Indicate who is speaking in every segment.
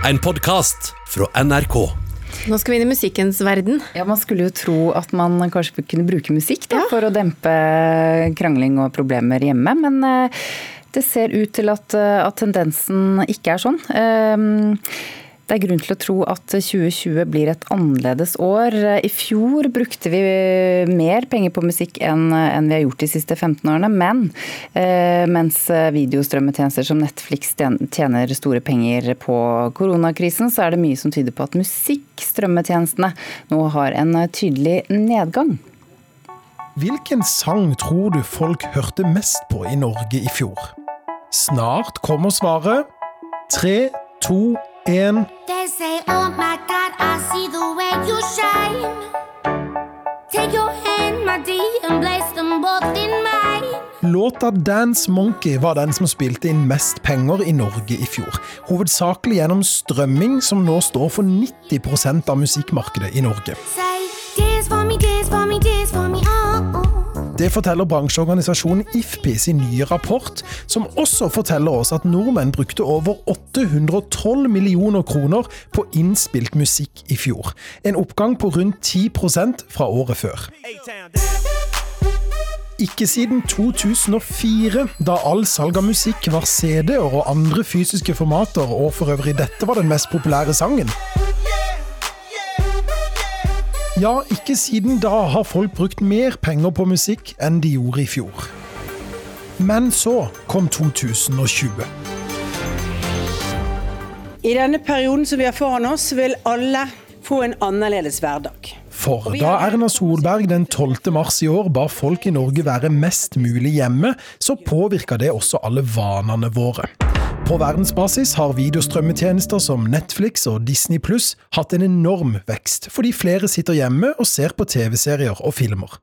Speaker 1: En podkast fra NRK.
Speaker 2: Nå skal vi inn i musikkens verden.
Speaker 3: Ja, Man skulle jo tro at man kanskje kunne bruke musikk da, for å dempe krangling og problemer hjemme, men eh, det ser ut til at, eh, at tendensen ikke er sånn. Ehm, det er grunn til å tro at 2020 blir et annerledes år. I fjor brukte vi mer penger på musikk enn, vi har gjort de siste 15 årene, men eh, mens videostrømmetjenester som Netflix tjener store penger på koronakrisen, så er det mye som tyder på at musikkstrømmetjenestene nå har en tydelig nedgang.
Speaker 4: Hvilken sang tror du folk hørte mest på i Norge i fjor? Snart kommer svaret. Tre, to, én
Speaker 5: They say, oh my God, I see the way you shine. Take your hand, my dear, and place them both in mine.
Speaker 4: Låta 'Dance Monkey' var den som spilte inn mest penger i Norge i fjor. Hovedsakelig gjennom strømming, som nå står for 90% av musikkmarkedet i Norge. Det forteller bransjeorganisasjonen IFPI sin nye rapport, som også forteller oss at nordmenn brukte over 812 millioner kroner på innspilt musikk i fjor. En oppgang på rundt 10% fra året før. Ikke siden 2004, da all salg av musikk var CD-er og andre fysiske formater, og for øvrig dette var den mest populære sangen. Ja, ikke siden da har folk brukt mer penger på musikk enn de gjorde i fjor. Men så kom 2020.
Speaker 6: I denne perioden som vi har foran oss, vil alle få en annerledes hverdag.
Speaker 4: For da Erna Solberg den 12. mars i år ba folk i Norge være mest mulig hjemme, så påvirka det også alle vanene våre. På verdensbasis har videostrømmetjenester som Netflix og Disney Pluss hatt en enorm vekst, fordi flere sitter hjemme og ser på TV-serier og filmer.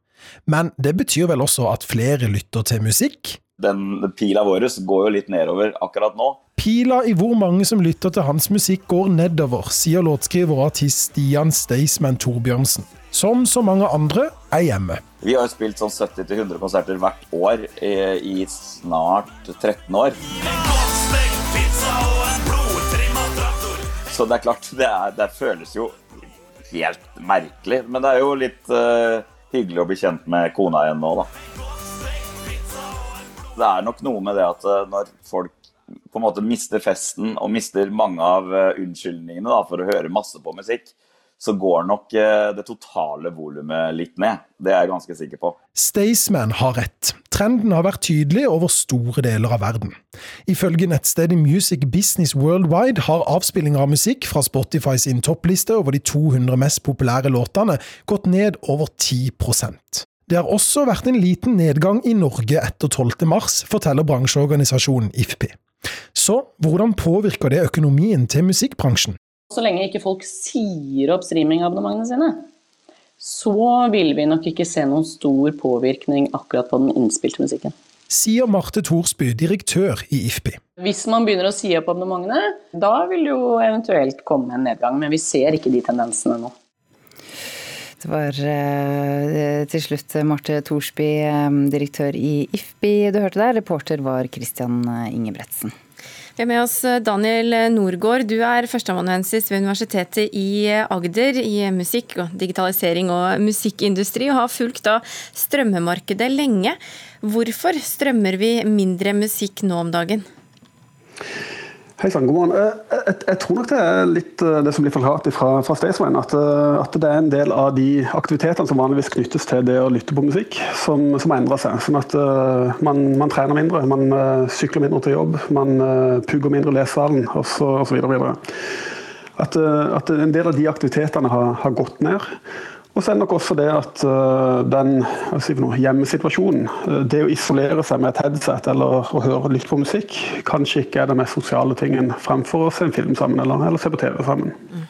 Speaker 4: Men det betyr vel også at flere lytter til musikk?
Speaker 7: Den pila vår går jo litt nedover akkurat nå.
Speaker 4: Pila i hvor mange som lytter til hans musikk går nedover, sier låtskriver og artist Stian Staysman Torbjørnsen. Som så mange andre er hjemme.
Speaker 7: Vi har spilt sånn 70-100 konserter hvert år i snart 13 år. Så det er klart, det, er, det, føles jo helt merkelig. Men det er jo litt uh, hyggelig å bli kjent med kona igjen nå, da. Det er nok noe med det at uh, når folk på en måte mister festen og mister mange av uh, unnskyldningene da, for å høre masse på musikk, så går nok eh, det totale volumet litt ned. Det er jeg ganske sikker på.
Speaker 4: Staysman har rett. Trenden har vært tydelig over store deler av verden. Ifølge nettstedet Music Business Worldwide har avspillinger av musikk fra Spotify sin toppliste over de 200 mest populære låtene gått ned over 10% det har også vært en liten nedgang i Norge etter 12. mars, forteller bransjeorganisasjonen IFPI. Så hvordan påvirker det økonomien til musikkbransjen?
Speaker 8: Så lenge ikke folk sier opp streamingabonnementene sine, så vil vi nok ikke se noen stor påvirkning akkurat på den innspilte musikken.
Speaker 4: Sier Marte Thorsby, direktør i IFPI.
Speaker 8: Hvis man begynner å si opp abonnementene, da vil det jo eventuelt komme en nedgang. Men vi ser ikke de tendensene nå.
Speaker 3: Det var eh, til slutt Marte Thorsby, eh, direktør i IFPI du hørte der. Reporter var Christian Ingebretsen.
Speaker 2: Vi har med oss eh, Daniel Norgård. Du er førsteamanuensis ved Universitetet i Agder i musikk, og digitalisering og musikkindustri, og har fulgt da strømmemarkedet lenge. Hvorfor strømmer vi mindre musikk nå om dagen?
Speaker 9: Hei sann, god morgen. Jeg, eh, jeg, jeg, tror nok det er litt eh, det som blir forklart fra, fra Staysman. At, eh, at, det er en del av de aktivitetene som vanligvis knyttes til det å lytte på musikk, som, som endra seg. Sånn at uh, man, man, trener mindre, man uh, sykler mindre til jobb, man uh, pugger mindre i lesesalen osv. At, uh, at en del av de aktivitetene har, har gått ned. Og så er det nok også det at uh, den si noe, hjemmesituasjonen, uh, det å isolere seg med et headset eller å høre lytte på musikk, kanskje ikke er den mest sosiale tingen fremfor å se en film sammen eller, eller se på TV sammen. Mm.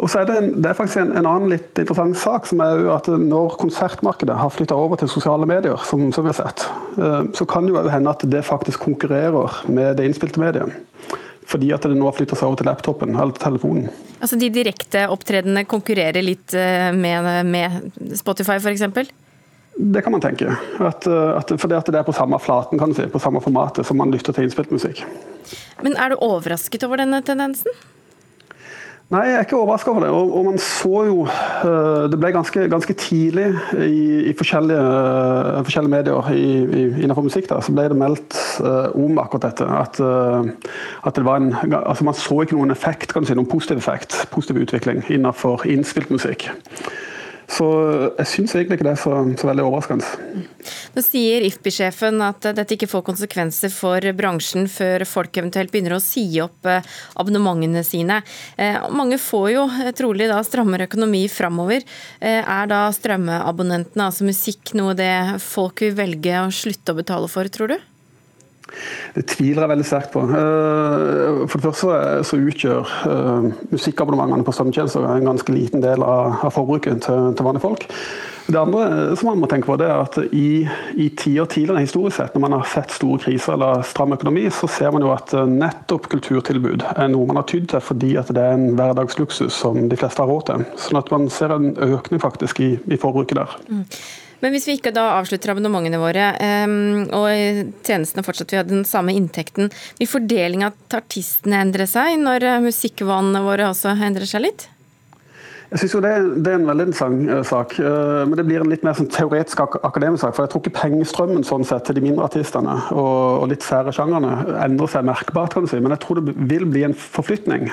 Speaker 9: Og så er det, en, det er faktisk en, en, annen litt interessant sak, som er jo at når konsertmarkedet har flytta over til sosiale medier, som, som vi har sett, uh, så kan det jo hende at det faktisk konkurrerer med det innspilte mediet fordi at det nå har flytta seg over til laptopen eller telefonen.
Speaker 2: Altså De direkte opptredenene konkurrerer litt eh, med, med Spotify f.eks.?
Speaker 9: Det kan man tenke. At, eh, at, fordi at det er på samme flaten, kan du si, på samme formatet som man lytter til innspilt musikk.
Speaker 2: Men er du overrasket over denne tendensen?
Speaker 9: Nei, jeg er ikke overraska over det. Og, og, man så jo uh, Det ble ganske, ganske tidlig i, i forskjellige, forskjellige, medier i, i, innenfor musikk da, så ble det meldt om akkurat dette. At, at, det en altså Man så ikke noen effekt, si, noen positiv effekt, positiv utvikling innenfor innspilt musikk. Så jeg syns egentlig ikke det er så, så veldig overraskende.
Speaker 2: Nå sier IFPI-sjefen at dette ikke får konsekvenser for bransjen før folk eventuelt begynner å si opp eh, abonnementene sine. Eh, mange får jo eh, trolig da strammere økonomi framover. Er da strømmeabonnentene, altså musikk, noe det folk vil velge å slutte å betale for, tror du?
Speaker 9: Det tviler jeg veldig sterkt på. Eh, for det første så utgjør uh, musikkabonnementene på strømtjenester en ganske liten del av, forbruket til, vanlige folk. Det andre eh, som man må tenke på, det er at i, i tider tidligere historisk sett, når man har sett store kriser eller stram økonomi, så ser man jo at nettopp kulturtilbud er noe man har tydd til fordi at det er en hverdagsluksus som de fleste har råd til. Sånn at man ser en økning faktisk i, i forbruket der. Mm.
Speaker 2: Men hvis vi ikke da avslutter abonnementene våre, um, og tjenestene fortsatt vil ha den samme inntekten, vil fordelinga til artistene endre seg når eh, musikkvanene våre også endrer seg litt?
Speaker 9: Jeg synes jo det, det, er en veldig interessant uh, sak, men det blir en litt mer sånn teoretisk ak akademisk sak. For jeg tror ikke pengestrømmen sånn sett til de mindre artistene og, og litt færre sjangerne endrer seg merkbart, kan du si. Men jeg tror det vil bli en forflytning.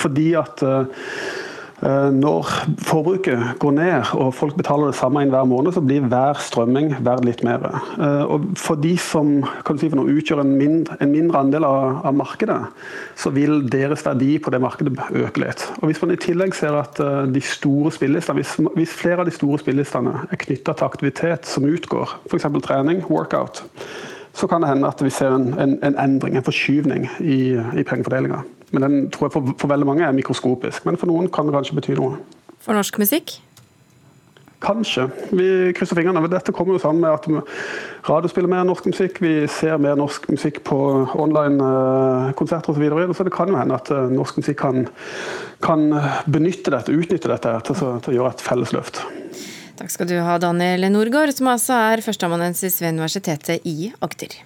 Speaker 9: Fordi at Eh, når forbruket går ned og folk betaler det samme inn hver måned, så blir hver strømming verdt litt mer. Eh, og for de som si for utgjør en mindre, en mindre andel av, av, markedet, så vil deres verdi på det markedet øke litt. Og Hvis man i tillegg ser at eh, de store spillelistene, hvis, hvis flere av de store spillelistene er knytta til aktivitet som utgår, f.eks. trening, workout, så kan det hende at vi ser en, en, en endring, en forskyvning i, i pengefordelinga. Men den tror jeg for, for, veldig mange er mikroskopisk. Men for noen kan det kanskje bety noe.
Speaker 2: For norsk musikk?
Speaker 9: Kanskje. Vi krysser fingrene. Dette kommer jo sammen med at radio spiller mer norsk musikk. Vi ser mer norsk musikk på online-konserter osv. Så, videre. så det kan jo hende at eh, norsk musikk kan, kan benytte dette, utnytte dette til, til å gjøre et felles løft.
Speaker 2: Takk skal du ha, Daniel Norgård, som altså er førsteamanuensis ved Universitetet i Agder.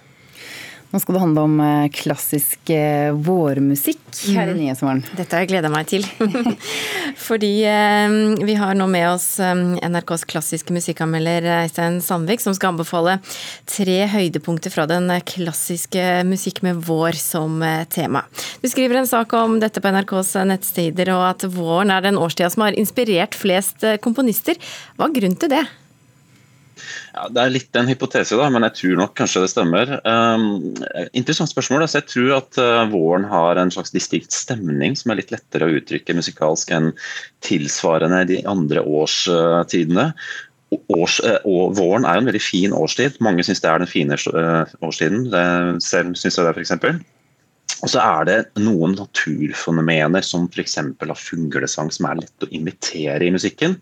Speaker 3: Nå skal det handle om eh, klassisk eh, vårmusikk her i mm. Nyhetsmorgen.
Speaker 2: Dette har jeg gleda meg til. Fordi eh, vi har nå med oss NRKs klassiske musikkanmelder Eistein Sandvik, som skal anbefale tre høydepunkter fra den klassiske musikk med vår som tema. Du skriver en sak om dette på NRKs nettsteder og at våren er den årstida som har inspirert flest komponister. Hva er grunnen til det?
Speaker 10: Ja, det er litt en hypotese, da, men jeg tror nok kanskje det stemmer. Um, interessant spørsmål. Altså, jeg tror at uh, våren har en slags distinkt stemning som er litt lettere å uttrykke musikalsk enn tilsvarende de andre årstidene. Års, uh, og våren er jo en veldig fin årstid. Mange syns det er den fine uh, årstiden. Det, selv syns jeg det, f.eks. Og så er det noen naturfenomener som f.eks. av fuglesang som er lett å imitere i musikken.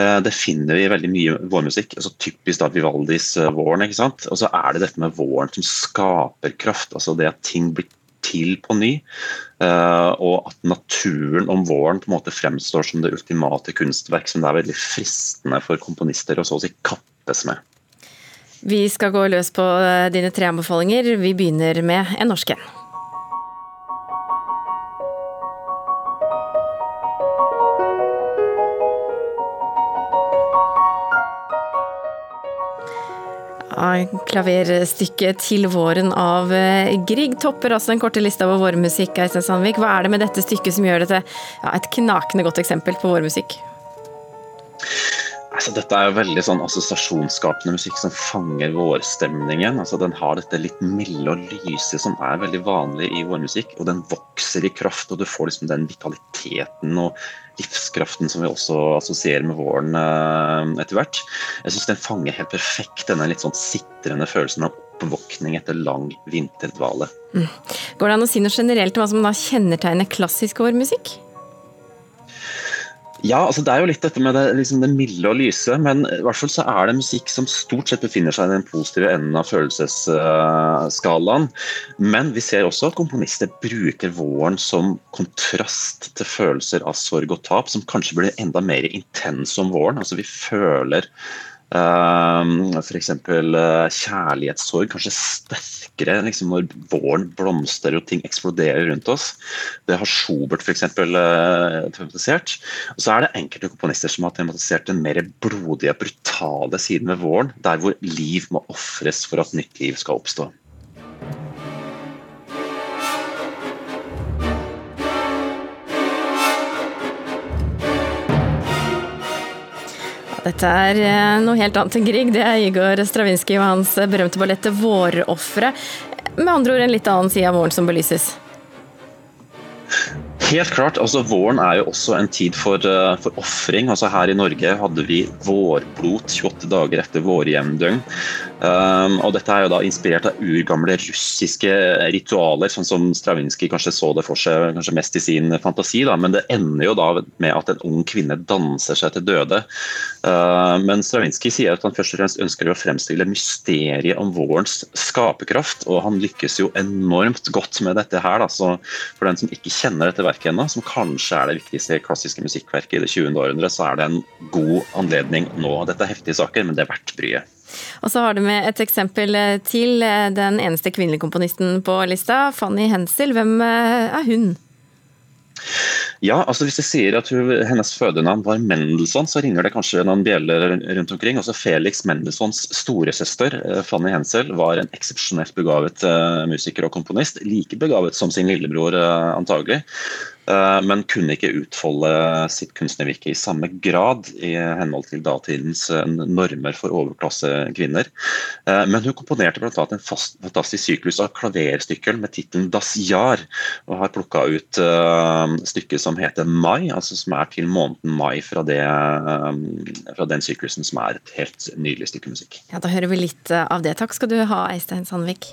Speaker 10: Eh, det finner vi veldig mye vårmusikk. altså Typisk da Vivaldis eh, 'Våren'. ikke sant? Og så er det dette med våren som skaper kraft. altså Det at ting blir til på ny. Eh, og at naturen om våren på en måte fremstår som det ultimate kunstverk som det er veldig fristende for komponister å så å si kappes med.
Speaker 2: Vi skal gå løs på dine tre anbefalinger. Vi begynner med en norsk en. Klaverstykket 'Til våren' av eh, Grieg topper altså den korte lista over vårmusikk. Hva er det med dette stykket som gjør det til ja, et knakende godt eksempel på vårmusikk?
Speaker 10: Altså, dette er jo veldig sånn assosiasjonsskapende musikk som fanger vårstemningen. Altså, den har dette litt milde og lyse som er veldig vanlig i vårmusikk. Og den vokser i kraft, og du får liksom den vitaliteten og livskraften som vi også assosierer med våren eh, etter hvert. Jeg syns den fanger helt perfekt denne litt sånn sitrende følelsen av oppvåkning etter lang vinterdvale. Mm.
Speaker 2: Går det an å si noe generelt om hva som da kjennetegner klassisk vårmusikk?
Speaker 10: Ja, altså det er jo litt dette med det, liksom det, milde og lyse, men i hvert fall så er det musikk som stort sett befinner seg i den positive enden av følelsesskalaen. Men vi ser også at komponister bruker våren som kontrast til følelser av sorg og tap, som kanskje blir enda mer intense om våren. Altså vi føler Uh, F.eks. Uh, kjærlighetssorg, kanskje sterkere liksom når våren blomstrer og ting eksploderer rundt oss. Det har Schubert f.eks. Tematisert. Og så er det enkelte komponister som har tematisert den mer blodige, brutale siden ved våren, der hvor liv må ofres for at nytt liv skal oppstå.
Speaker 2: Dette er eh, noe helt annet enn Grieg. Det er Igor Stravinskij og hans berømte ballett 'Vårofre'. Med andre ord en litt annen side av våren som belyses.
Speaker 10: Helt klart. altså Våren er jo også en tid for, uh, for ofring. Altså her i Norge hadde vi vårblot 28 dager etter vårjevndøgn. Um, og dette er jo da inspirert av urgamle russiske ritualer, sånn som Stravinskij kanskje så det for seg kanskje mest i sin fantasi. Da. Men det ender jo da med at en ung kvinne danser seg til døde. Uh, men Stravinskij sier at han først og fremst ønsker å fremstille mysteriet om vårens skaperkraft, og han lykkes jo enormt godt med dette her. Da. Så for den som ikke kjenner dette verket ennå, som kanskje er det viktigste klassiske musikkverket i det 20. århundret, så er det en god anledning nå. Dette er heftige saker, men det er verdt bryet.
Speaker 2: Og så har du med et eksempel eh, til. Eh, den eneste kvinnelige komponisten på lista, Fanny Hensel. Hvem eh, er hun?
Speaker 10: Ja, altså Hvis jeg sier at hun, hennes fødenavn var Mendelssohn, så ringer det kanskje noen bjeller rundt omkring. Også Felix Mendelssohns storesøster Fanny Hensel var en eksepsjonelt begavet musiker og komponist. Like begavet som sin lillebror, antagelig. Eh, men kunne ikke utfolde sitt kunstnervirke i samme grad i henhold til datidens eh, normer for overklassekvinner. Eh, men hun komponerte bl.a. en fantastisk syklus av klaverstykker med tittelen 'Das Jahr', og har plukka ut stykket som heter 'Mai', altså som er til måneden mai fra, det, fra den syklusen, som er et helt nydelig stykke musikk.
Speaker 2: Ja, Da hører vi litt av det. Takk skal du ha, Eistein Sandvik.